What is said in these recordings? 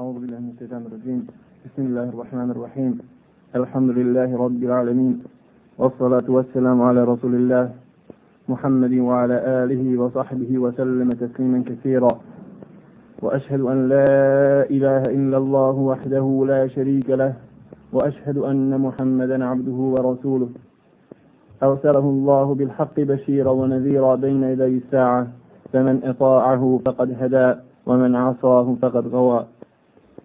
أعوذ بالله من الشيطان الرجيم. بسم الله الرحمن الرحيم. الحمد لله رب العالمين. والصلاة والسلام على رسول الله محمد وعلى آله وصحبه وسلم تسليما كثيرا. وأشهد أن لا إله إلا الله وحده لا شريك له. وأشهد أن محمدا عبده ورسوله. أرسله الله بالحق بشيرا ونذيرا بين يدي الساعة. فمن أطاعه فقد هدى ومن عصاه فقد غوى.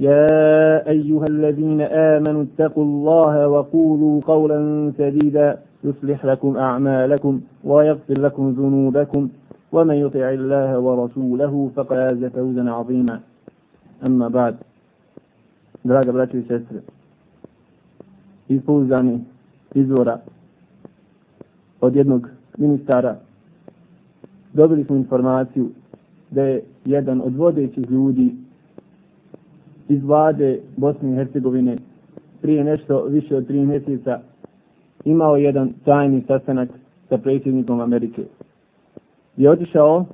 يا أيها الذين آمنوا اتقوا الله وقولوا قولا سديدا يصلح لكم أعمالكم ويغفر لكم ذنوبكم ومن يطع الله ورسوله فقد فاز فوزا عظيما. أما بعد Draga braće i sestre, iz pouzdani izvora od jednog ministara. Dobili smo informaciju da je jedan od vodećih ljudi iz vlade Bosne i Hercegovine prije nešto više od tri mjeseca imao jedan tajni sastanak sa predsjednikom Amerike. Je otišao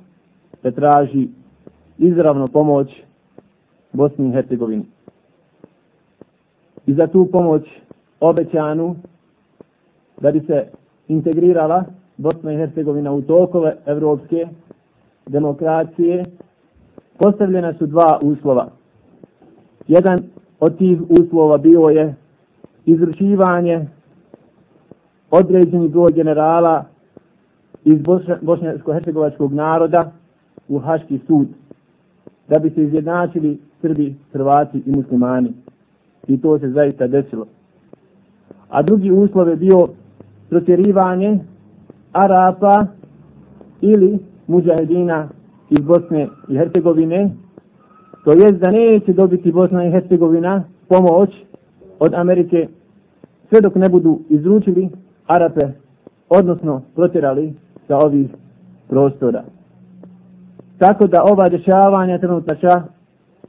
da traži izravno pomoć Bosni i Hercegovini. I za tu pomoć obećanu da bi se integrirala Bosna i Hercegovina u tokove evropske demokracije, postavljena su dva uslova. Jedan od tih uslova bio je izručivanje određeni broj generala iz bošnjansko-hercegovačkog naroda u Haški sud, da bi se izjednačili Srbi, Hrvati i muslimani. I to se zaista desilo. A drugi uslov je bio protjerivanje Arapa ili muđahedina iz Bosne i Hercegovine, to jest da neće dobiti Bosna i Hercegovina pomoć od Amerike sve dok ne budu izručili Arape, odnosno protjerali sa ovih prostora. Tako da ova dešavanja trenutača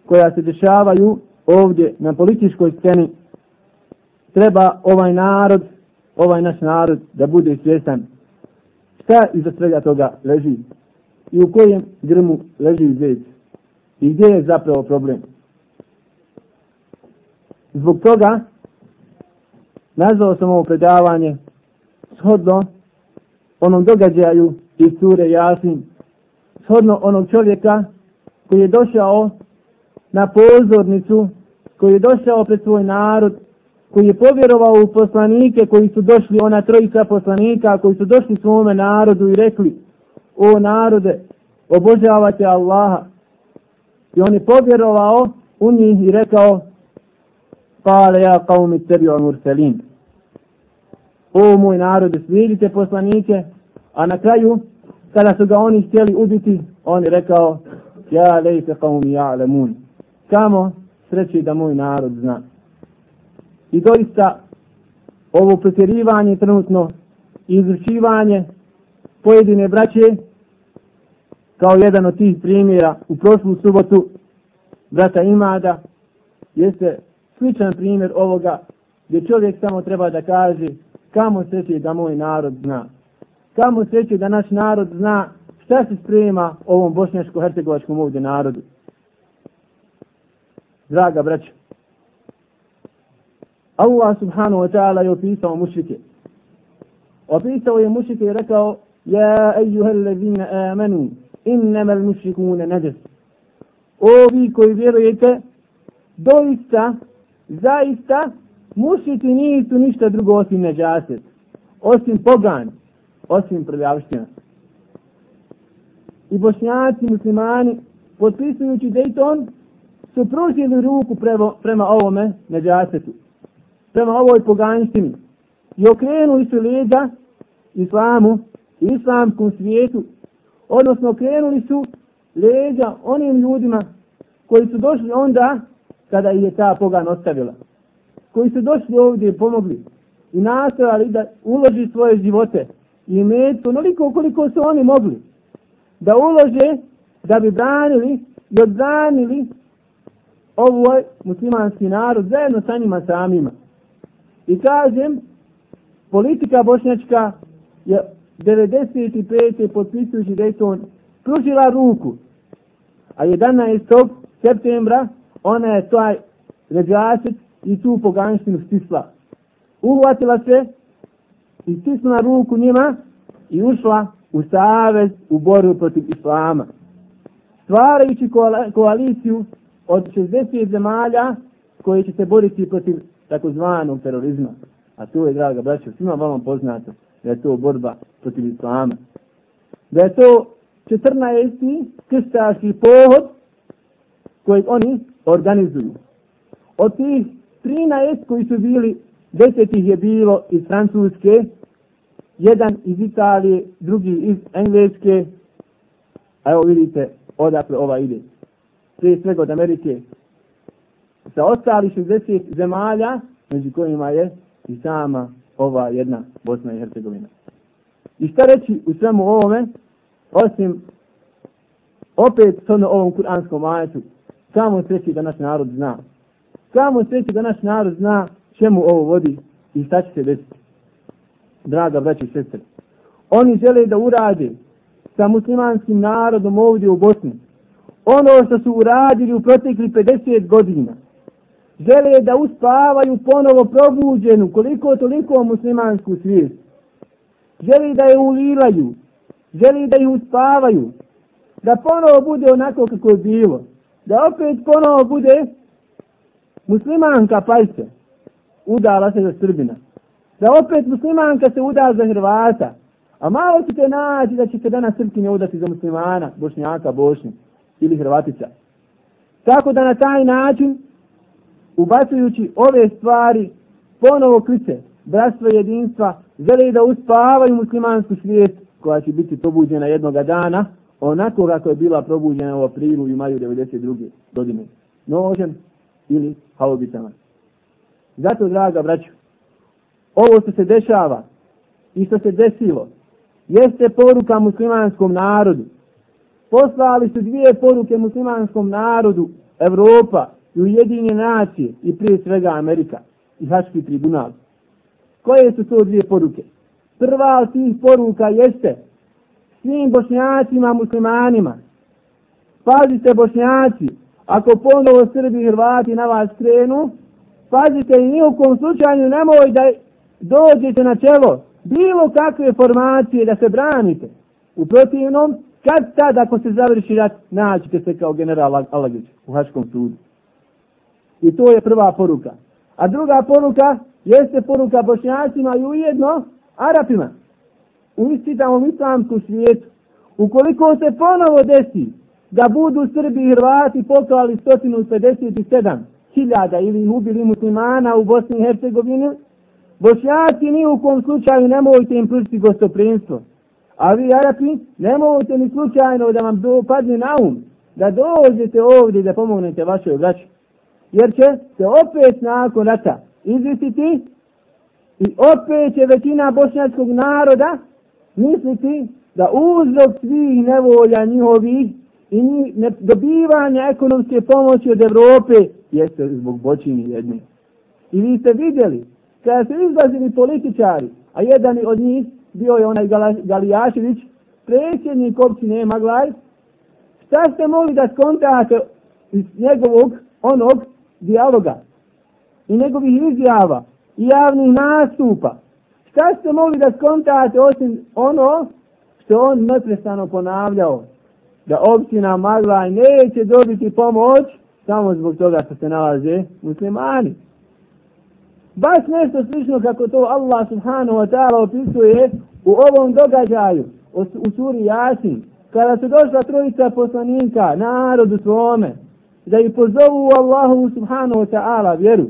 koja se dešavaju ovdje na političkoj sceni treba ovaj narod, ovaj naš narod da bude svjestan šta iza svega toga leži i u kojem grmu leži zec i gdje je zapravo problem. Zbog toga nazvao sam ovo predavanje shodno onom događaju iz sure Jasin, shodno onog čovjeka koji je došao na pozornicu, koji je došao pred svoj narod, koji je povjerovao u poslanike koji su došli, ona trojica poslanika koji su došli svome narodu i rekli, o narode, obožavate Allaha. I on je povjerovao u njih i rekao, Kale ja kaumi tebi on urselin. O moj narode, slijedite poslanike, a na kraju, kada su ga oni htjeli ubiti, on je rekao, ja lejte kaumi ja'lemun. Kamo sreći da moj narod zna. I doista, ovo pretjerivanje trenutno, i izručivanje pojedine braće, kao jedan od tih primjera u prošlu subotu, brata Imada, jeste sličan primjer ovoga gdje čovjek samo treba da kaže kamo sreće da moj narod zna. Kamo sreće da naš narod zna šta se sprema ovom bošnjaško-hercegovačkom ovdje narodu. Draga braća, Allah subhanahu wa ta'ala je opisao mušrike. Opisao je mušrike i rekao Ja ejuhel allazina amanu innama al mušrikune neđes. Ovi koji vjerujete doista zaista mušiti nisu ništa drugo osim neđaset, osim pogan, osim prljavština. I bošnjaci, muslimani, potpisujući Dayton, su pružili ruku prema, prema ovome neđasetu, prema ovoj poganštini. I okrenuli su leđa islamu, islamskom svijetu, odnosno krenuli su leđa onim ljudima koji su došli onda kada je ta pogan ostavila. koji su došli ovdje i pomogli i nastavali da uloži svoje živote i metku onoliko koliko su oni mogli da ulože da bi branili i odbranili ovoj muslimanski narod zajedno sa njima samima. I kažem, politika bošnjačka je 95. potpisujući Dayton pružila ruku, a 11. septembra ona je taj ređačet i tu poganštinu stisla. Uhvatila se i stisla ruku njima i ušla u savez u borbu protiv islama. Stvarajući koaliciju od 60 zemalja koje će se boriti protiv takozvanog terorizma. A to je, draga braća, svima vam poznato da je to borba protiv islama. Da je to 14. krstaški pohod koji oni organizuju. Od tih 13 koji su bili, desetih je bilo iz Francuske, jedan iz Italije, drugi iz Engleske, a evo vidite odakle ova ide. Prije svega od Amerike. Sa ostali 60 zemalja, među kojima je i sama ova jedna Bosna i Hercegovina. I šta reći u svemu ovome, osim opet s ono- ovom kuranskom ajetu, samo sreći da naš narod zna. Samo sreći da naš narod zna čemu ovo vodi i šta će se desiti. Draga braći i sestre, oni žele da urade sa muslimanskim narodom ovdje u Bosni ono što su uradili u protekli 50 godina. Žele da uspavaju ponovo probuđenu koliko toliko muslimansku svijest. Želi da je ulilaju. želi da je uspavaju. Da ponovo bude onako kako je bilo. Da opet ponovo bude muslimanka pajse. Udala se za Srbina. Da opet muslimanka se uda za Hrvata. A malo ćete naći da će se danas Srpkinje udati za muslimana, bošnjaka, bošnje ili Hrvatica. Tako da na taj način, ubacujući ove stvari, ponovo kriče bratstvo jedinstva, žele da uspavaju muslimansku svijet koja će biti probuđena jednoga dana, onako kako je bila probuđena u aprilu i maju 92. godine. Nožem ili haubicama. Zato, draga braću, ovo što se dešava i što se desilo, jeste poruka muslimanskom narodu, poslali su dvije poruke muslimanskom narodu, Evropa i Ujedinje nacije i prije svega Amerika i Haški tribunal. Koje su to dvije poruke? Prva od tih poruka jeste svim bošnjacima, muslimanima. Pazite bošnjaci, ako ponovo Srbi i Hrvati na vas krenu, pazite i nijukom slučaju nemoj da dođete na čelo bilo kakve formacije da se branite. U protivnom, Kad tad ako se završi rat, naćete se kao general Alagić u Haškom sudu. I to je prva poruka. A druga poruka jeste poruka bošnjacima i ujedno Arapima. U istitamom islamsku svijetu. Ukoliko se ponovo desi da budu Srbi i Hrvati poklali 157 hiljada ili ubili muslimana u Bosni i Hercegovini, bošnjaci ni u kom slučaju ne nemojte im pružiti gostoprinstvo. A vi, Arapi, ne ni slučajno da vam padne na um, da dođete ovdje da pomognete vašoj braći. Jer će se opet nakon rata izvisiti i opet će većina bošnjačkog naroda misliti da uzrok svih nevolja njihovih i dobivanja ekonomske pomoći od Evrope jeste zbog bočini jedni. I vi ste vidjeli, kada su izlazili političari, a jedan od njih bio je onaj Galijašević, predsjednik općine Maglaj, šta ste mogli da skontate iz njegovog onog dijaloga i njegovih izjava i javnih nastupa? Šta ste mogli da skontate osim ono što on neprestano ponavljao? Da općina Maglaj neće dobiti pomoć samo zbog toga što se nalaze muslimani. Baš nešto slično kako to Allah subhanahu wa ta'ala opisuje u ovom događaju u suri Jasin. Kada su došla trojica poslanika narodu svome da i pozovu Allahu subhanahu wa ta'ala vjeru.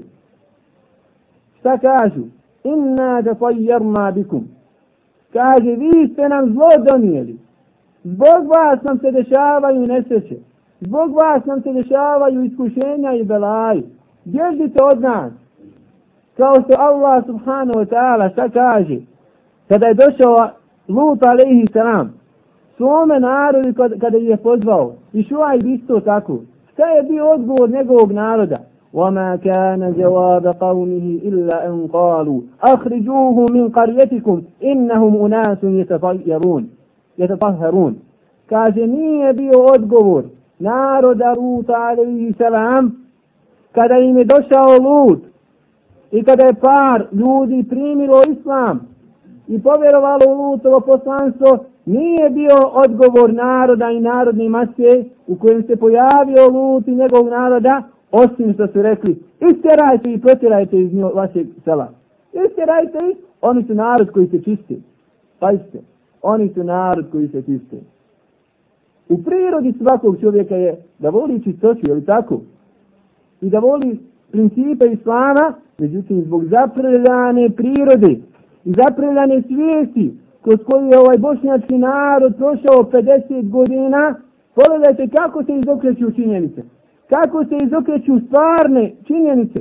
Šta kažu? Inna da bikum. Kaže, vi ste nam zlo donijeli. Zbog vas nam se dešavaju nesreće. Zbog vas nam se dešavaju iskušenja i belaji. Bježite od nas. Kao što Allah subhanahu wa ta'ala šta kaže? Kada je došao Lut alaihi salam, svome narodu kada je pozvao, i šuaj isto tako, šta je bio odgovor njegovog naroda? وما كان جواب قومه إلا أن قالوا أخرجوه من قريتكم إنهم أناس يتطيرون يتطهرون kaže nije bio odgovor naroda Ruta alaihi salam kada im je došao Lut i kada je par ljudi primilo islam i povjerovalo u Lutovo poslanstvo nije bio odgovor naroda i narodne mase u kojem se pojavio Lut i njegov naroda osim što su rekli, istjerajte i protirajte iz njo, vašeg sela. Istjerajte ih, oni su narod koji se čisti. Pazite, oni su narod koji se čisti. U prirodi svakog čovjeka je da voli čistoću, je li tako? I da voli principe islama, međutim, zbog zaprljane prirode i zaprljane svijesti kroz koju je ovaj bošnjački narod prošao 50 godina, pogledajte kako se izokreću činjenice kako se izokreću stvarne činjenice.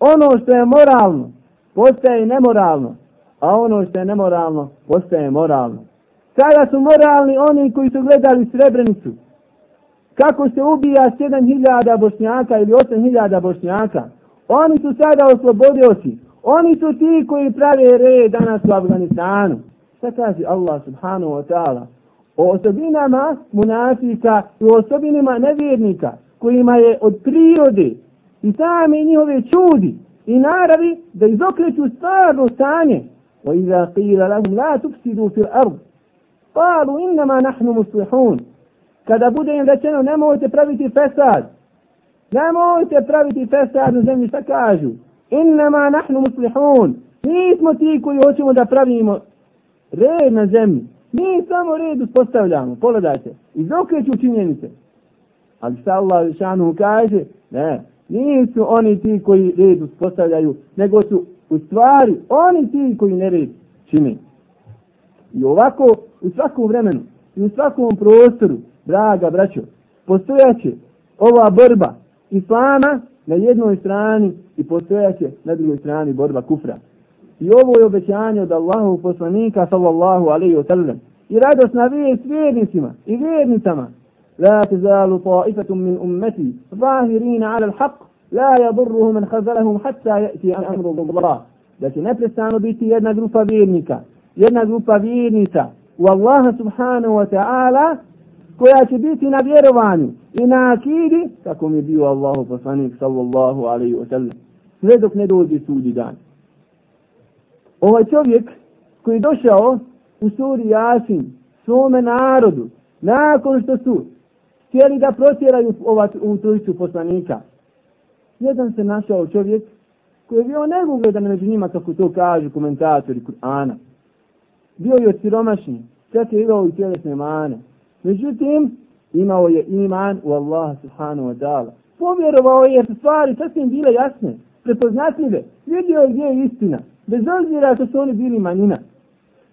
Ono što je moralno postaje nemoralno, a ono što je nemoralno postaje moralno. Sada su moralni oni koji su gledali Srebrenicu. Kako se ubija 7000 bošnjaka ili 8000 bošnjaka. Oni su sada oslobodioci. Oni su ti koji prave red danas u Afganistanu. Šta kaže Allah subhanahu wa ta'ala? O osobinama munafika i o osobinama nevjernika kojima je od prirode i same njihove čudi i naravi da izokreću stvarno stanje. Wa iza qila lahum la tufsidu fil ard. Qalu innama nahnu muslihun. Kada bude im rečeno nemojte praviti fesad. Nemojte praviti fesad na zemlji šta kažu. Innama nahnu muslihun. Mi smo ti koji hoćemo da pravimo red na zemlji. Mi samo red uspostavljamo. Pogledajte. Izokreću činjenice. Ali šta Allah šanu kaže? Ne, nisu oni ti koji red uspostavljaju, nego su u stvari oni ti koji nered čini. I ovako u svakom vremenu i u svakom prostoru, draga braćo, postojaće ova borba Islama na jednoj strani i postojaće na drugoj strani borba kufra. I ovo je obećanje od Allahu poslanika sallallahu alaihi wa sallam. I radost na vijest vjernicima i vjernicama لا تزال طائفة من أمتي ظاهرين على الحق لا يضره من خذلهم حتى يأتي أمر الله لكن neprestano biti jedna grupa vjernika, jedna grupa vjernica u Allaha subhanahu wa ta'ala koja će biti na vjerovanju i na akidi kako mi bio Allahu poslanik sallallahu alaihi wa sallam sve dok ne dođe sudi dan. Ovaj čovjek koji je došao u suri Jasin svome narodu nakon što su htjeli da protjeraju ova ovu trojicu poslanika. Jedan se našao čovjek koji je bio neugledan među njima, kako to kažu komentatori Kur'ana. Bio je siromašni, čak je imao i tjelesne mane. Međutim, imao je iman u Allaha subhanahu wa ta'ala. Povjerovao je su stvari sasvim bile jasne, prepoznatljive. Vidio je gdje je istina. Bez obzira što su oni bili manjina.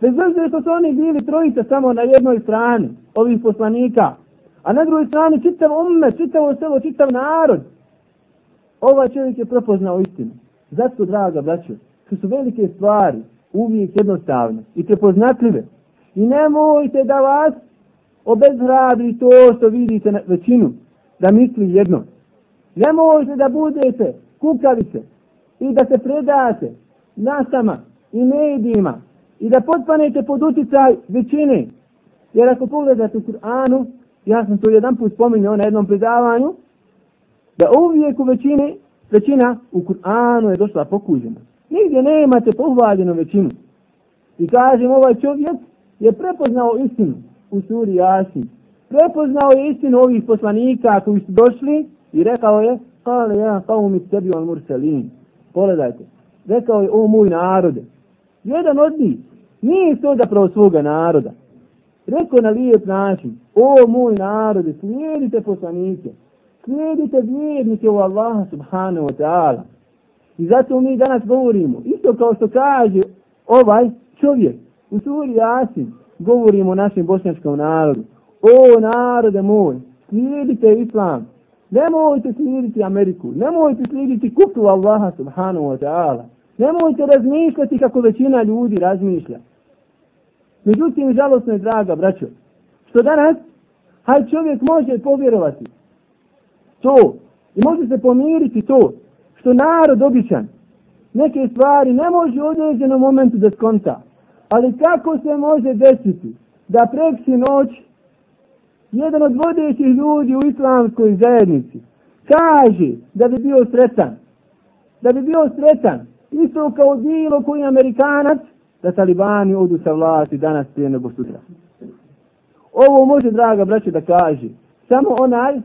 Bez obzira što su oni bili trojica samo na jednoj strani ovih poslanika. A na drugoj strani čitav umme, čitav selo, čitav narod. Ova čovjek je prepoznao istinu. Zato, draga braćo, što su velike stvari uvijek jednostavne i prepoznatljive. I nemojte da vas obezhrabri to što vidite na većinu, da misli jedno. Nemojte da budete kukavice i da se predate nasama i medijima i da potpanete pod uticaj većine. Jer ako pogledate u Kur'anu, ja sam to jedan put spominjao na jednom predavanju, da uvijek u većini, većina u Kur'anu je došla pokuđena. Nigdje nemate pohvaljenu većinu. I kažem, ovaj čovjek je prepoznao istinu u suri Jasin. Prepoznao je istinu ovih poslanika koji su došli i rekao je, kale ja kao mi tebi on mursalin. Pogledajte, rekao je, o moj narode. Jedan od njih nije to da pravo svoga naroda, rekao na lijep način, o moj narode, slijedite poslanike, slijedite vjernike u Allaha subhanahu wa ta'ala. I zato mi danas govorimo, isto kao što kaže ovaj čovjek u suri Asim, govorimo našem bošnjačkom narodu. O narode moj, slijedite islam, Nemojte slijediti Ameriku, nemojte slijediti kufru Allaha subhanahu wa ta'ala. Nemojte razmišljati kako većina ljudi razmišlja. Međutim, žalostno je draga, braćo, što danas, haj čovjek može povjerovati to i može se pomiriti to što narod običan neke stvari ne može u određenom momentu da skonta. Ali kako se može desiti da preksi noć jedan od vodećih ljudi u islamskoj zajednici kaže da bi bio sretan, da bi bio sretan, isto kao bilo koji amerikanac, da talibani odu sa vlasti danas prije nego sutra. Ovo može, draga braće, da kaže samo onaj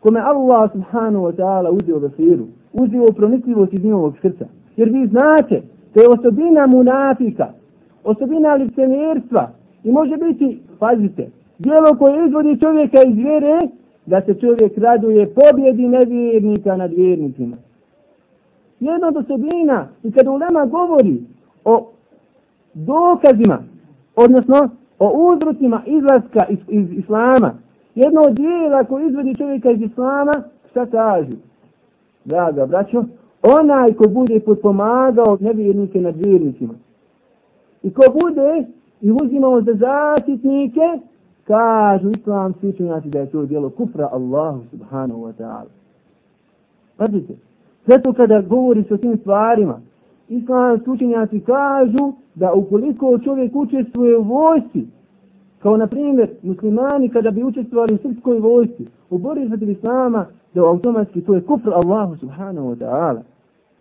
kome Allah subhanahu wa ta'ala uzio vesiru, uzio pronicljivost iz njihovog srca. Jer vi znate, to je osobina munafika, osobina licemjerstva i može biti, pazite, dijelo koje izvodi čovjeka iz vjere, da se čovjek raduje pobjedi nevjernika nad vjernicima. Jedna od osobina, i kada ulema govori o dokazima, odnosno o uzrocima izlaska iz, iz islama, jedno od dijela koje izvodi čovjeka iz islama, šta kažu? Draga braćo, onaj ko bude potpomagao nevjernike nad vjernicima. I ko bude i uzimao za zaštitnike, kažu islamski učenjaci da je to djelo kufra Allahu subhanahu wa ta'ala. Pazite, zato kada govori o tim stvarima, islamski učenjaci kažu da ukoliko čovjek učestvuje u vojsci, kao na primjer muslimani kada bi učestvovali u srpskoj vojsci, u borbi protiv islama, da automatski to je kufr Allahu subhanahu wa ta'ala.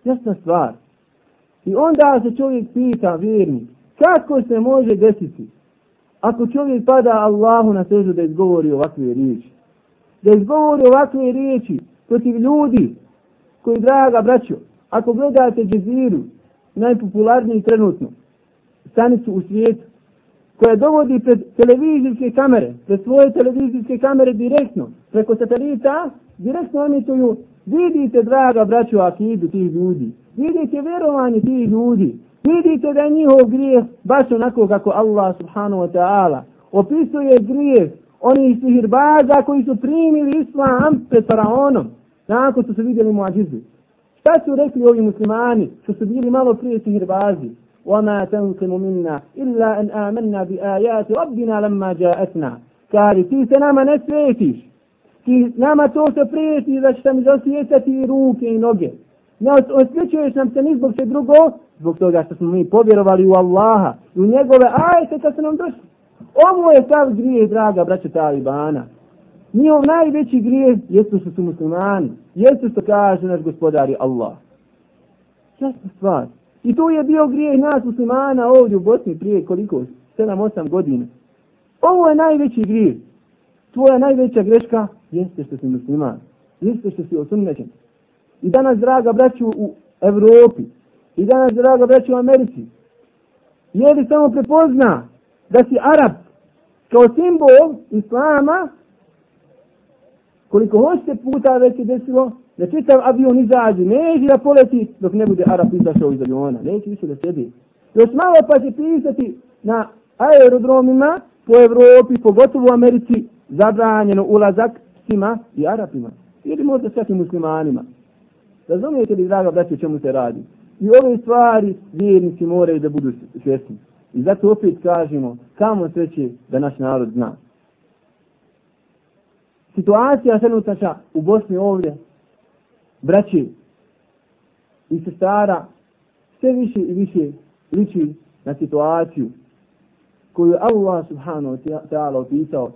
Jasna stvar. I onda se čovjek pita vjerni, kako se može desiti ako čovjek pada Allahu na sežu da izgovori ovakve riječi. Da izgovori ovakve riječi protiv ljudi koji, draga braćo, ako gledate džeziru, najpopularniji trenutno, stanicu u svijetu, koja dovodi pred televizijske kamere, pred svoje televizijske kamere direktno, preko satelita, direktno emituju, vidite, draga braćo, akidu tih ljudi, vidite vjerovanje tih ljudi, vidite da je njihov grijeh baš onako kako Allah subhanahu wa ta'ala opisuje grijeh onih sihirbaza koji su primili islam pred faraonom, nakon što su vidjeli muadžizu. Šta su rekli ovi muslimani što su bili malo prije sihirbazi? وما تنقم منا إلا أن آمنا بآيات ربنا لما جاءتنا قال ti se nama ne svetiš ti nama to se prijeti da će mi zasvijetati ruke i noge ne osvećuješ nam se ni zbog se drugo zbog toga što smo mi povjerovali u Allaha i u njegove ajte kad se nam došli ovo je sav grijeh draga braća Talibana njihov najveći grijeh jesu što su muslimani jesu što kaže naš gospodari Allah jasna stvar I to je bio grijeh nas muslimana ovdje u Bosni prije koliko? 7-8 godina. Ovo je najveći grijeh. Tvoja najveća greška jeste što si musliman. Jeste što si osunnećen. I danas, draga braću u Evropi, i danas, draga braću u Americi, je li samo prepozna da si Arab kao simbol Islama, koliko hoćete puta već je desilo, da čitav avion izađe, neće da poleti dok ne bude Arab izašao iz aviona, neće više da sedi. Još malo pa će pisati na aerodromima po Evropi, pogotovo u Americi, zabranjeno ulazak svima i Arapima. Ili možda čak i muslimanima. Razumijete li, draga braće, čemu se radi? I ove stvari vjernici moraju da budu svjesni. I zato opet kažemo, kamo sreće da naš narod zna Situacija trenutača u Bosni ovdje braći i sestara sve više i više liči na situaciju koju je Allah subhanahu wa ta'ala opisao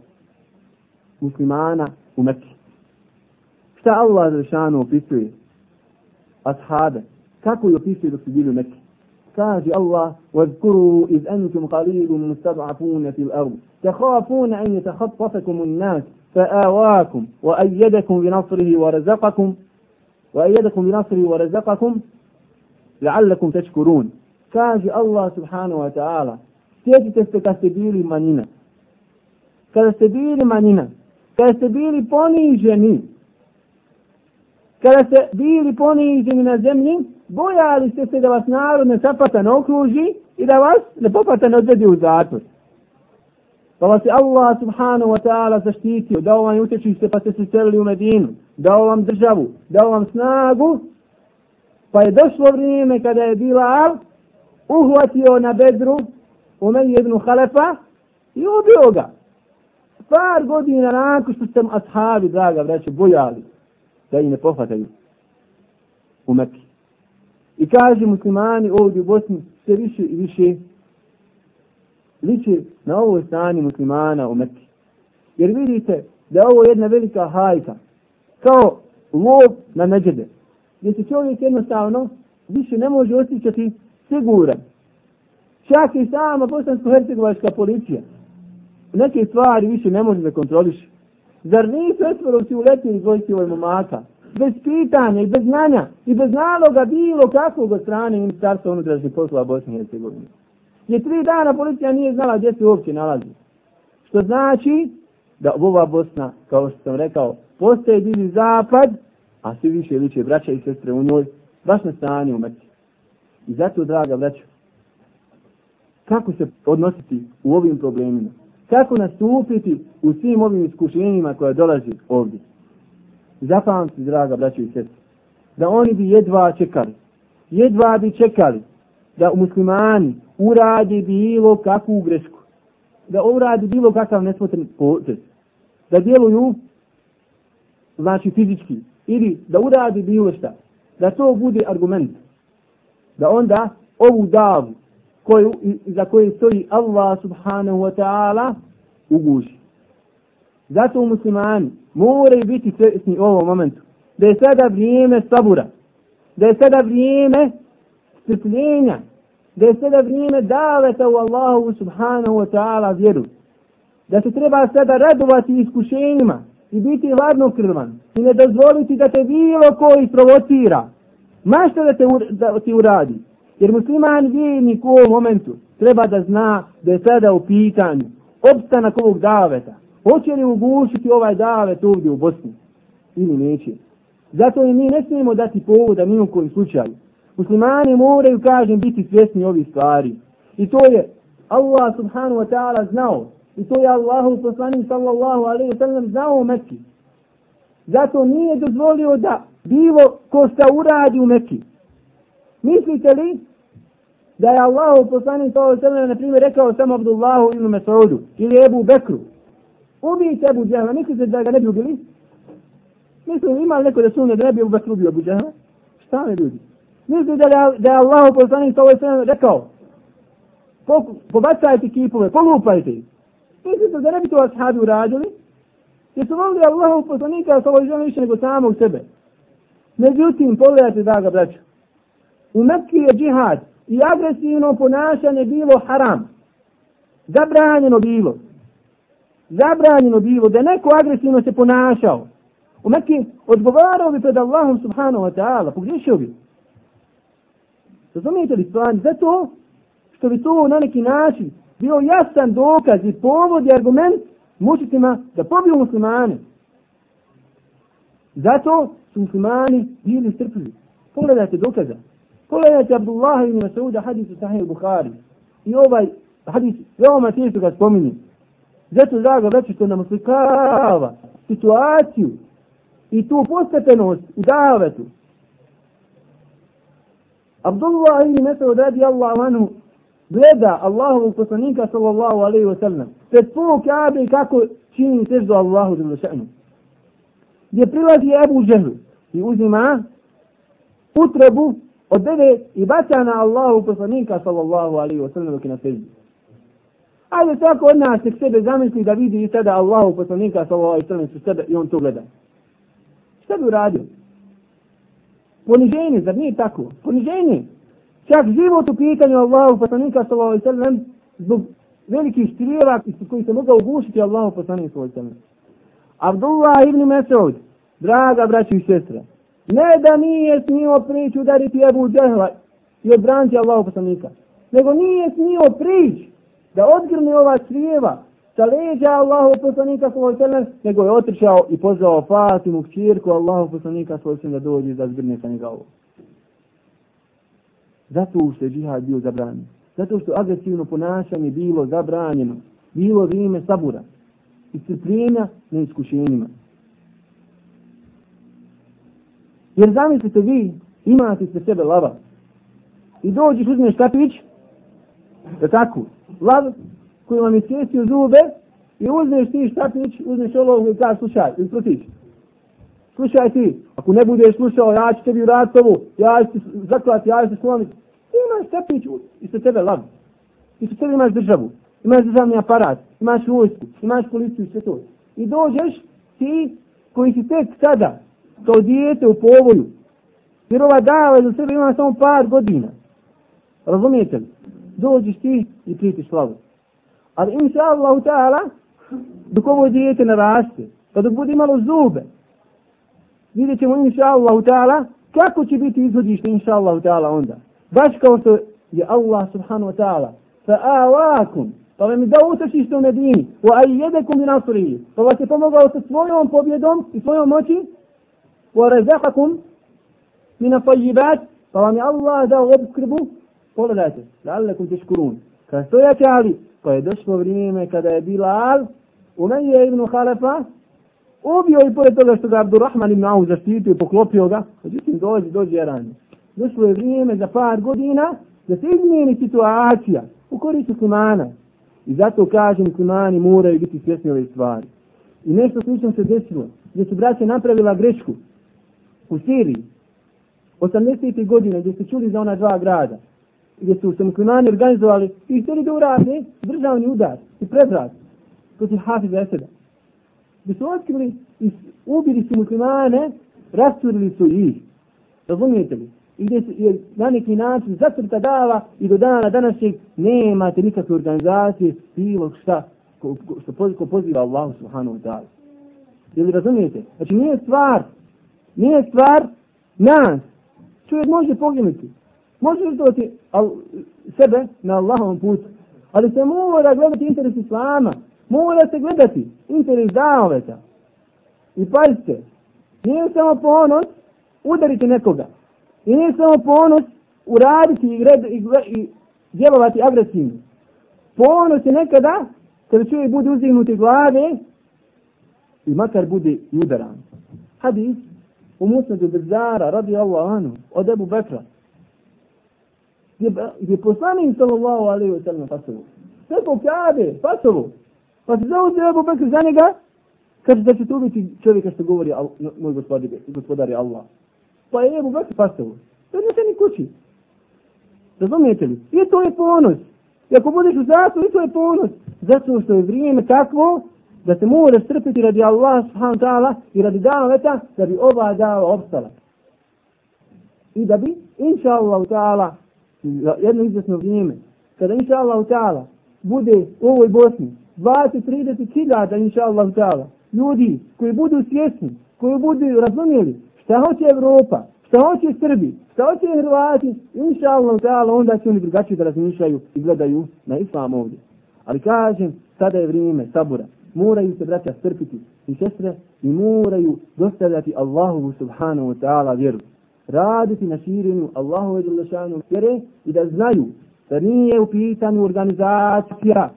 muslimana u Mekke. Šta Allah zašanu opisuje? Ashabe. Kako je opisuje dok su bili u Mekke? kaže Allah واذكروا إذ أنتم قليل مستضعفون في الأرض تخافون أن يتخطفكم الناس فآواكم وأيدكم بنصره ورزقكم وأيدكم بنصره ورزقكم لعلكم تشكرون kaže Allah subhanahu wa ta'ala sjetite se kad ste bili manjina kada ste bili manjina kada ste bili poniženi kada ste bili poniženi na zemlji bojali ste se da vas narod ne sapata ne okruži i da vas ne popata ne odvedi u zatvor pa vas je Allah subhanahu wa ta'ala zaštitio dao vam utječi se pa ste se selili u Medinu dao vam državu, dao vam snagu, pa je došlo vrijeme kada je Bilal uhvatio na bedru Umej ibn Halefa i ubio ga. Par godina nakon što sam ashabi, draga vreće, bojali da ih ne pohvataju u Mekke. I kaže muslimani ovdje u Bosni sve više i više liči na ovo stanje muslimana u Mekke. Jer vidite da je ovo jedna velika hajka, kao lov na neđede, gdje se čovjek jednostavno više ne može osjećati siguran. Čak i sama bosansko-hercegovačka policija neke stvari više ne može da kontroliše. Zar nisu esmerovci uletili dvojci ovoj momaka? Bez pitanja i bez znanja i bez naloga bilo kakvog od strane ministarstva unutrašnjih poslova Bosne i Hercegovine. Ni tri dana policija nije znala gdje se uopće nalazi. Što znači da ova Bosna, kao što sam rekao, postaje divni zapad, a svi više liče braća i sestre u njoj, baš na stanje u mrtvi. I zato, draga braća, kako se odnositi u ovim problemima? Kako nastupiti u svim ovim iskušenjima koja dolazi ovdje? Zapamti, draga braća i sestre, da oni bi jedva čekali, jedva bi čekali da musliman muslimani uradi bilo kakvu grešku, da uradi bilo kakav nesmotren potez, da djeluju, znači fizički, ili da uradi bilo šta, da to bude argument, da onda ovu davu, koju, za koju stoji Allah subhanahu wa ta'ala, uguži. Zato muslimani moraju biti svjesni u ovom momentu, da je sada vrijeme sabura, da je sada vrijeme strpljenja, da je sada vrijeme daveta u Allahu subhanahu wa ta'ala vjeru. Da se treba sada radovati iskušenjima i biti hladnokrvan i ne dozvoliti da te bilo koji provocira. Mašto da te da ti uradi. Jer musliman vjernik u ovom momentu treba da zna da je sada u pitanju opstanak ovog daveta. Hoće li ugušiti ovaj davet ovdje u Bosni? Ili neće? Zato i mi ne smijemo dati povoda ni u kojem slučaju. Muslimani moraju, kažem, biti svjesni ovih stvari. I to je Allah subhanahu wa ta'ala znao. I to je Allahu poslanik sallallahu alaihi wa sallam znao u Mekki. Zato nije dozvolio da bilo ko šta uradi u Mekki. Mislite li da je Allahu poslanik sallallahu alaihi wa sallam na primjer rekao samo Abdullahu ibn Mas'udu ili Ebu Bekru. Ubijte Ebu Džahla, mislite da ga ne bi ubili? Mislim, ima li neko da sumnje da ne bi Ebu Bekru ubio Ebu Džahla? Šta ne ljudi? Misli da da je Allah poslanik sa ovoj wa sallam rekao pobacajte kipove, polupajte ih. Mislite da ne bi to ashabi uradili? Jer su volili Allahu poslanika sa ovoj wa više nego samog sebe. Međutim, pogledajte da ga braću. U Mekki je džihad i agresivno ponašanje bilo haram. Zabranjeno bilo. Zabranjeno bilo da neko agresivno se ponašao. U Mekki odgovarao bi pred Allahom subhanahu wa ta'ala, pogriješio bi. Razumijete li plan? Zato što bi to na neki način bio jasan dokaz i povod i argument mučitima da pobiju muslimane. Zato su muslimani bili strpili. Pogledajte dokaza. Pogledajte Abdullah ibn Mas'uda hadisu sahih Bukhari. I ovaj hadis veoma teško ga spominje. Zato drago reći što nam slikava situaciju i tu postepenost u davetu. Abdullah ibn Mas'ud radi Allahu anhu gleda Allahovog poslanika sallallahu alaihi wa sallam pred polu Kaabe kako čini seždu Allahu za še'nu. Gdje prilazi Ebu Džehlu i uzima utrebu od deve i baca na Allahu poslanika sallallahu alaihi wa sallam dok je na seždu. Ajde svako od nas tek sebe zamisli da vidi i sada Allahu poslanika sallallahu alaihi wa sallam su sebe i on to gleda. Šta bi uradio? Poniženje, zar nije tako? Poniženje. Čak život u pitanju Allahu poslanika sallallahu alaihi sallam zbog velikih strijeva koji se mogao ugušiti Allahu poslanika sallallahu alaihi sallam. Abdullah ibn Mesud, draga braći i sestre, ne da nije smio prići udariti Ebu Džehla i odbraniti Allahu poslanika, nego nije smio prići da odgrne ova strijeva sa leđa Allahu poslanika sallallahu alejhi ve nego je otrčao i pozvao Fatimu kćirku Allahu poslanika sallallahu da dođe da zgrne sa njega ovo. Zato što je džihad bio zabranjen. Zato što agresivno ponašanje bilo zabranjeno. Bilo vrijeme sabura. I crpljenja na iskušenjima. Jer zamislite vi, imate se sebe lava. I dođeš, uzmeš kapić, da tako, lav koji vam je zube i uzmeš ti štapić, uzmeš olovku i kažeš, slušaj, ili protić. Slušaj ti, ako ne budeš slušao, ja ću tebi u ovu, ja ću ti zaklati, ja ću ti slomiti. Ti imaš štapić i sa tebe lav. I sa tebe imaš državu, imaš državni aparat, imaš vojsku, imaš policiju i sve to. I dođeš ti koji si tek sada, kao dijete u povoju, jer ova dava za sebe ima samo par godina. Razumijete li? Dođeš ti i pritiš slavu. Ali inša Allahu ta'ala, dok ovo dijete naraste, pa dok bude imalo zube, vidjet ćemo inša Allahu ta'ala, kako će biti izhodište inša Allahu ta'ala onda. Baš kao što je Allah subhanahu wa ta'ala, fa awakum, pa vam je dao utočište u Medini, wa ayyedakum bin asrihi, pa vas je pomogao sa svojom pobjedom i svojom moći, wa razakakum min afajibat, pa vam je Allah dao obskrbu, pogledajte, la'allakum teškurun. Kad stojate ali, pa je došlo vrijeme kada je Bilal, Umeje ibn Halefa, ubio i pored toga što ga Abdurrahman ibn Auf zaštitio i poklopio ga, međutim dođe, dođe ranje. Došlo je vrijeme za par godina da se izmijeni situacija u korist muslimana. I zato kažem muslimani moraju biti svjesni ove stvari. I nešto slično se desilo, gdje su braće napravila grešku u Siriji, 80. godine, gdje ste čuli za ona dva grada, gdje su se muslimani organizovali i htjeli da urade državni udar i predraz protiv Hafiza Eseda. Gdje su otkrili i ubili su muslimane, rasturili su ih. Razumijete li? I gdje su je na neki način zatrta dava i do dana današnjeg nemate nikakve organizacije, bilo šta ko, ko, što poziva, ko poziva Allah subhanahu wa ta'ala. Jel razumijete? Znači nije stvar, nije stvar nas. Čovjek može poginuti. Možeš žrtvovati al, sebe na Allahovom putu. Ali se mora gledati interes Islama. Mora se gledati interes daveta. I pazite, nije samo ponos udariti nekoga. I nije samo ponos uraditi i, red, i, i djelovati agresivno. Ponos je nekada kada čovjek bude uzdignuti glave i makar bude i udaran. Hadis u Musnadu Bezara radi Allah anu od Ebu Bekra gdje, gdje poslanik sallallahu alaihi wa sallam pasovu. Sve po kabe, pasovu. Pa se zauzio Ebu Bekr za njega, kaže da će to biti čovjeka što govori al, moj gospodar, gospodar je Allah. Pa je Ebu Bekr pasovu. To je ni kući. Razumijete li? I to je ponos. I ako budeš u zatvoru, i to je ponos. Zato što je vrijeme takvo da se moraš strpiti radi Allah subhanahu ta'ala i radi dana leta da bi ova dava opstala. I da bi, inša Allah ta'ala, jedno izvesno vrijeme, kada inša Allah ta'ala bude u ovoj Bosni 20-30 hiljada inša Allah ta'ala ljudi koji budu svjesni, koji budu razumijeli šta hoće Evropa, šta hoće Srbi, šta hoće Hrvati, inša Allah ta'ala onda će oni drugačije da razmišljaju i gledaju na Islam ovdje. Ali kažem, sada je vrijeme sabora. Moraju se braća strpiti i sestre i moraju dostavljati Allahu subhanahu wa ta'ala vjeru raditi na širenju Allahove Đelešanu vjere i da znaju da nije u pitanju organizacija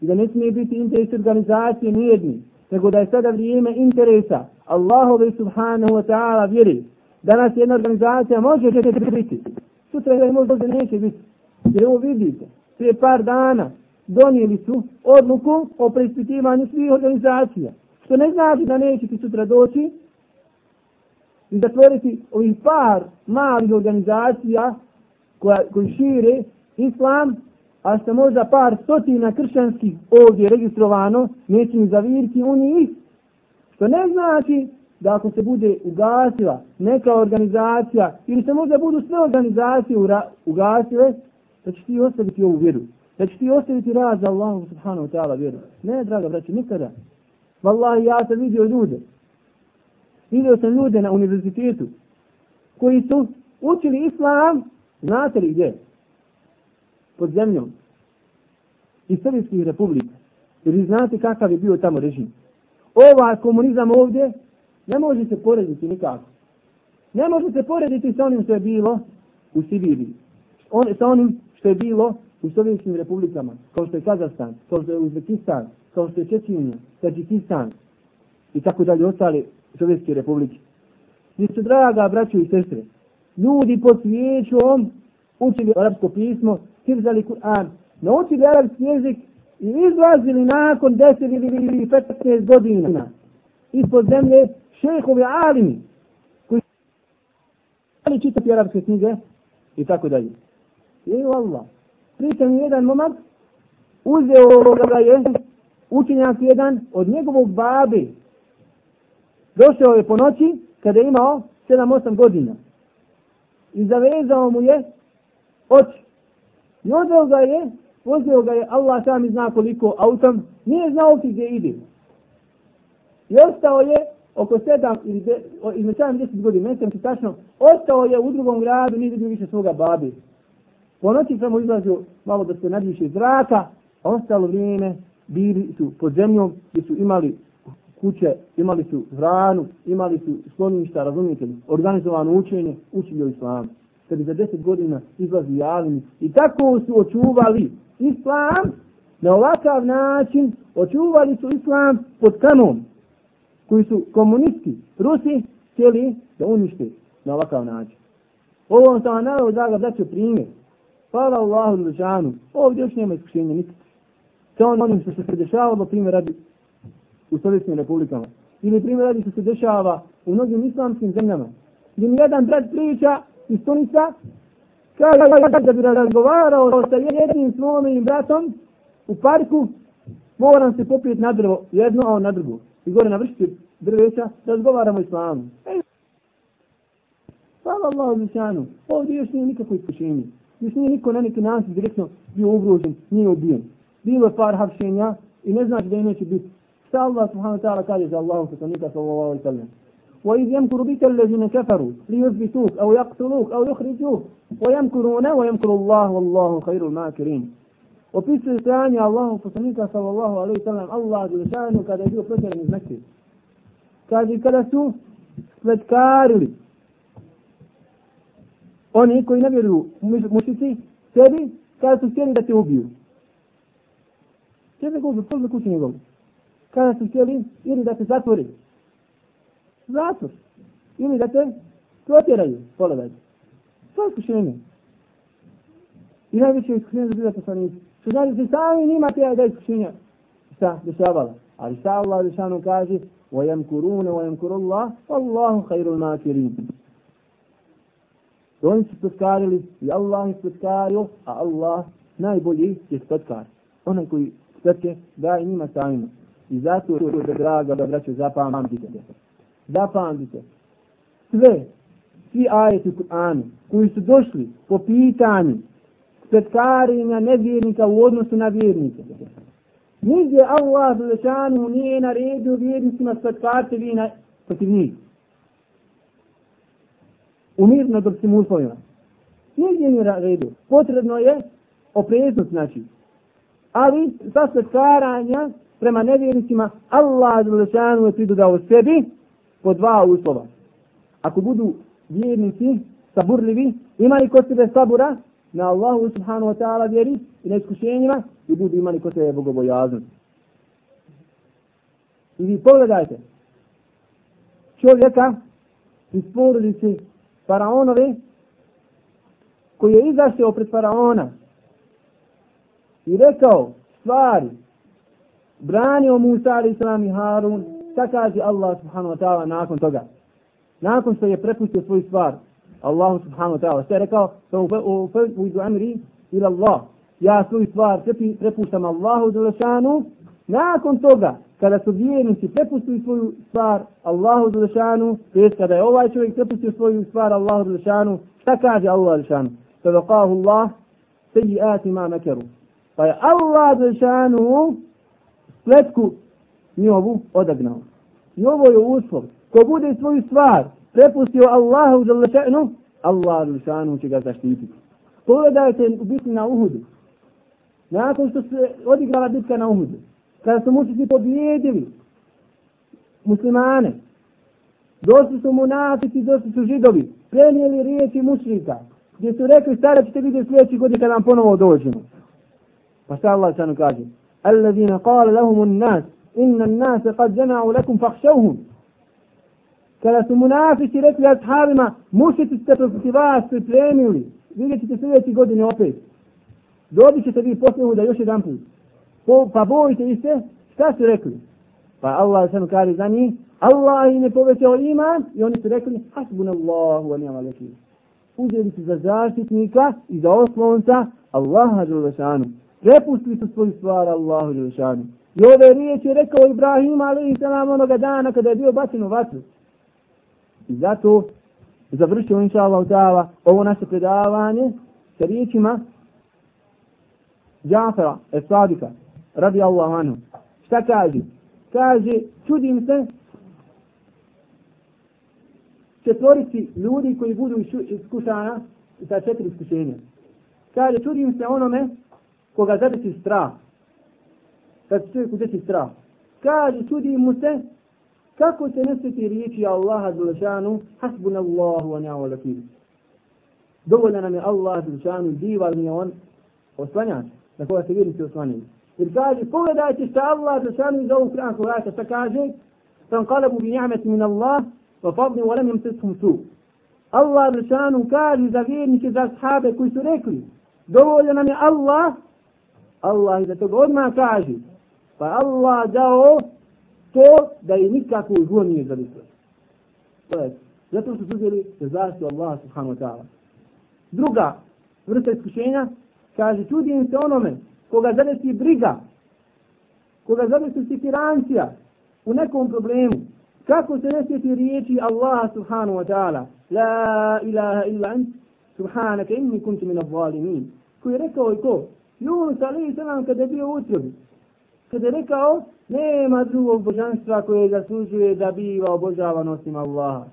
i da ne smije biti interes organizacije nijedni, nego da je sada vrijeme interesa Allahove subhanahu wa ta'ala vjeri. Danas jedna organizacija može biti, sutra je možda da neće biti. Jer ovo vidite, prije par dana donijeli su odluku o preispitivanju svih organizacija. Što ne znači da neće ti sutra doći, zatvoriti ovih par malih organizacija koja, koji šire islam, a što možda par stotina kršćanskih ovdje registrovano, neće mi zaviriti u njih, što ne znači da ako se bude ugasila neka organizacija ili se možda budu sve organizacije ugasile, da će ti ostaviti ovu vjeru. Da će ti ostaviti raz za Allahu subhanahu wa ta'ala vjeru. Ne, draga braće, nikada. Wallahi, ja sam vidio ljude vidio sam ljude na univerzitetu koji su učili islam, znate li gdje? Pod zemljom. Iz Sovjetskih republika. Jer vi znate kakav je bio tamo režim. Ova komunizam ovdje ne može se porediti nikako. Ne može se porediti sa onim što je bilo u Sibiriji. On, sa onim što je bilo u Sovjetskim republikama, kao što je Kazastan, kao što je Uzbekistan, kao što je Čečinja, Tadžikistan i tako dalje ostale Sovjetske republike. Vi ste, draga braćo i sestre, ljudi pod svijećom učili arapsko pismo, hifzali Kur'an, naučili arapski jezik i izlazili nakon 10 ili 15 godina ispod zemlje šehovi alimi koji ali čitati arapske knjige i tako dalje. I Allah, priča mi jedan momak, uzeo ga je učenjak jedan od njegovog babi Došao je po noći kada je imao 7-8 godina. I zavezao mu je oči. I odveo ga je, vozio ga je, Allah sam zna koliko autom, nije znao ti gdje ide. I ostao je oko 7 ili između 7 10 godina, ne sam ti tačno, ostao je u drugom gradu, nije vidio više svoga babi. Po noći samo izlazio malo da se nadviše zraka, a ostalo vrijeme bili su pod zemljom gdje su imali kuće, imali su hranu, imali su skloništa, razumijete li, organizovano učenje, učili o islamu. Kad za deset godina izlazi javni i tako su očuvali islam na ovakav način, očuvali su islam pod kanom koji su komunisti, Rusi, htjeli da unište na ovakav način. Ovo sam vam navio da ga daću primjer. Hvala Allahu Lušanu. Ovdje još nema iskušenja nikad. Sa onim što se dešavalo, primjer radi u Sovjetskim republikama. Ili primjer radi što se dešava u mnogim islamskim zemljama. Gdje mi jedan brat priča iz Tunisa, kaže da bi razgovarao sa jednim svojim bratom u parku, moram se popijeti na drvo, jedno, a on na drugo. I gore na vršci drveća, razgovaramo islamu. Ej, Hvala Allahu Mišanu, ovdje još nije nikakvo iskušenje. Još nije niko na neki način direktno bio ugrožen, nije ubijen. Bilo je par hapšenja i ne znači da je neće biti. Šta Allah subhanahu wa ta'ala kaže za Allahom poslanika sallallahu alaihi sallam? وإذ يمكر بك الذين كفروا ليثبتوك أو يقتلوك أو يخرجوك ويمكرون ويمكر الله والله خير الماكرين وفي ثانية الله فصليك صلى الله عليه وسلم الله جل شانه kada je bio protjeran iz Mekke. Kaže kada su svetkarili oni koji ne vjeruju mušici sebi kada su htjeli da te ubiju. Tebe go ubiju, kući njegovu. Kada su htjeli ili da te zatvori. Zatvor. Ili da te protjeraju. Pogledajte. To je iskušenje. I najveće iskušenje za bila poslanici. Što znači se sami nima te da iskušenja. Šta dešavala. Ali šta Allah dešanu kaže وَيَمْكُرُونَ وَيَمْكُرُ اللَّهُ وَاللَّهُ خَيْرُ الْمَاكِرِينَ Oni su spetkarili i Allah je spetkario, a Allah najbolji je spetkar. Onaj koji spetke daje njima samima. I zato je to da draga da braće zapamtite. Zapamtite. Sve, svi ajeti Kur'anu koji su došli po pitanju spetkarenja nevjernika u odnosu na vjernike. Nigdje Allah Zalešanu nije naredio vjernicima spetkarce vina protiv njih u mirnodopskim uslovima. Nigdje nije naredio. Potrebno je opreznost, znači. Ali sa spetkaranja prema nevjernicima Allah Đelešanu je pridodao sebi po dva uslova. Ako budu vjernici saburljivi, imali kod sebe sabura na Allahu subhanahu wa ta'ala vjeri i na iskušenjima i budu imali kod sebe bogobojaznost. I vi pogledajte čovjeka iz porodice faraonove koji je izašao pred faraona i rekao stvari branio Musa ali islam i Harun. Šta kaže Allah subhanahu wa ta'ala nakon toga? Nakon što je prepustio svoju stvar Allah subhanahu wa ta'ala što je rekao? U idu amri ila Allah. Ja svoju stvar prepuštam Allahu zalešanu nakon toga kada su vjernici prepustili svoju stvar Allahu Đelešanu, to jest kada je ovaj čovjek prepustio svoju stvar Allahu Đelešanu, šta kaže Allah Đelešanu? Sadaqahu Allah, seji'ati ma mekeru. Pa je Allah Đelešanu spletku njovu odagnao. I ovo je uslov. Ko bude svoju stvar prepustio Allahu Đelešanu, Allah Đelešanu će ga zaštititi. Pogledajte u bitni na Uhudu. Nakon što se odigrala bitka na Uhudu, kada su mušici pobjedili muslimane, došli su munafici, došli su židovi, prenijeli riječi mušrika, gdje su rekli, stara ćete vidjeti sljedeći godin kada nam ponovo dođemo. Pa šta Allah sanu kaže? الذين قال لهم الناس nas, الناس nas kad لكم فاخشوهم kada su munafici rekli ashabima, mušiti ste protiv vas pripremili, vidjet ćete sljedeći godine opet. Dobit ćete vi posljednu da još jedan put. Po, pa bojite ih se, šta su rekli? Pa Allah sam kaže za njih, Allah im je povećao iman i oni su rekli, hasbunallahu wa ni'mal wakil. Uzeli su za zaštitnika i za oslonca Allaha Đelešanu. Prepustili su svoju stvar Allahu Đelešanu. I ove riječi je rekao Ibrahim alaihi salam onoga dana kada je bio bačen u vatru. I zato završio inša Allah ta'ala ovo naše predavanje sa riječima Džafera, Esadika, radi Allahu anhu. Šta kaže? Kaže, čudim se četvorici ljudi koji budu iskušana sa četiri iskušenja. Kaže, čudim se onome koga zadesi strah. Kad se čovjeku desi strah. Kaže, čudim mu se kako se neseti riječi Allaha Zulšanu, hasbuna Allahu wa ni'mal wakil. Dovoljno nam je Allah Zulšanu, dival mi je on oslanjač, na koga se vjernici oslanjaju. Jer kaže, pogledajte šta Allah Zulšanu iz ovog krankog ajta, šta kaže, فانقلبوا بنعمة من الله وفضل ولم يمسسهم سوء Allah Zulšanu kaže za vjernike, za sahabe koji su rekli, dovoljno nam je Allah, Allah za toga odmah kaže, pa Allah dao to da je nikako zlo nije zadesilo. To je, zato su uzeli za zaštitu Allah subhanahu wa ta'ala. Druga vrsta iskušenja, kaže, čudim se onome koga zadesi briga, koga zadesi sikirancija u nekom problemu, kako se ne sjeti riječi Allah subhanahu wa ta'ala, la ilaha illa ant, subhanaka inni kuntu min al-zalimin, koji je rekao i ko? Yunus alaihi sallam kada je bio utrobi, kada je rekao, nema drugog božanstva koje zaslužuje da biva obožavan osim Allaha.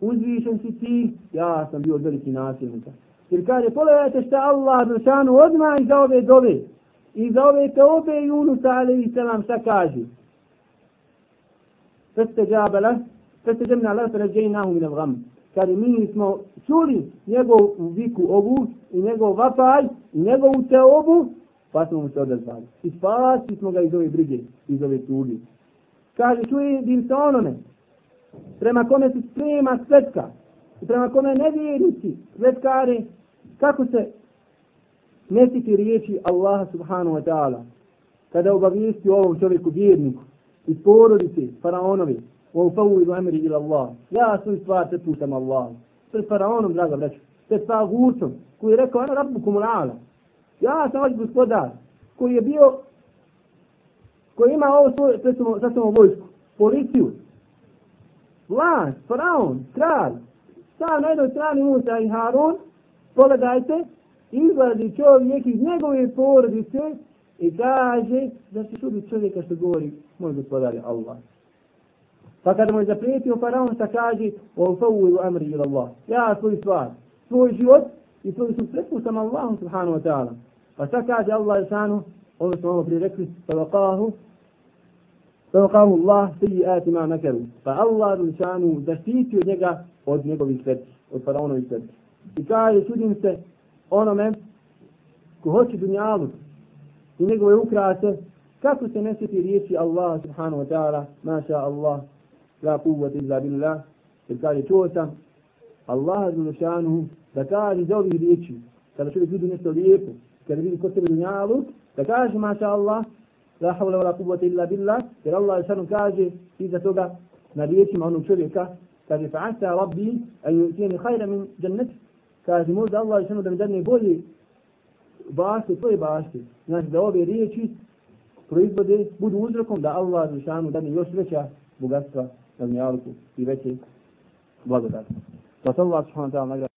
Uzvišen si ti, ja sam bio veliki nasilnika. Jer kaže, pogledajte šta Allah Dušanu odmah iza ove dove. iza ove te obe Junusa, alaihi sallam šta kaže? Feste džabela, feste džemna la pređejnahu min al-gam. Kaže, mi smo čuli njegov viku obu i njegov vapaj i njegovu te obu pa smo mu se odazvali. I spasili smo ga iz ove brige, iz ove tugi. Kaže, čuje dim se onome, prema kome se sprema svetka, i prema kome ne vjernici, svetkari, kako se nesiti riječi Allaha subhanahu wa ta'ala, kada obavijesti ovom čovjeku vjerniku, iz porodice, faraonovi, u ufavu ilu emri ila Allah, ja svoj stvar te Allah, pred faraonom, draga braću, pred tagutom, koji je rekao, ana rabbu kumulala, Ja sam vaš gospodar koji je bio koji ima ovo svoje predstavno sa samo vojsku, policiju, vlast, faraon, kralj, sam na jednoj strani Musa i Harun, pogledajte, izlazi čovjek iz njegove porodice i kaže da se čudi čovjeka što govori moj gospodar je Allah. Pa kada mu je zaprijetio faraon, sa kaže, o favu ilu amri ila Allah. Ja svoju stvar, svoj život i svoj su prepuštam Allahu subhanahu wa ta'ala. Pa šta kaže Allah Žešanu, ono smo ovo prije rekli, sabakahu, sabakahu Allah, siji ati ma nakaru. Pa Allah Žešanu zaštiti od njega od njegovih sredi, od faraonovih sredi. I kaže, čudim se onome ko hoće dunjalu i njegove ukrase, kako se ne sjeti riječi Allah subhanahu wa ta'ala, maša Allah, la kuvvati illa billah, jer kaže, čuo sam Allaha Žešanu da kaže za ovih riječi, kada čovjek vidi nešto lijepo, kada vidi kod sebe dunjalu, da kaže, maša Allah, la havla wa la kubvata illa billah, jer Allah je kaže, iza toga, na riječima onog čovjeka, kaže, fa'asa rabbi, a yu'tijeni hajra min džanneti, kaže, možda Allah je da mi dadne bolje bašte, tvoje bašte. Znači, da ove riječi proizvode, budu uzrokom da Allah je dadne još veća bogatstva na dunjalu i veće blagodati. Zaten Allah subhanətə alə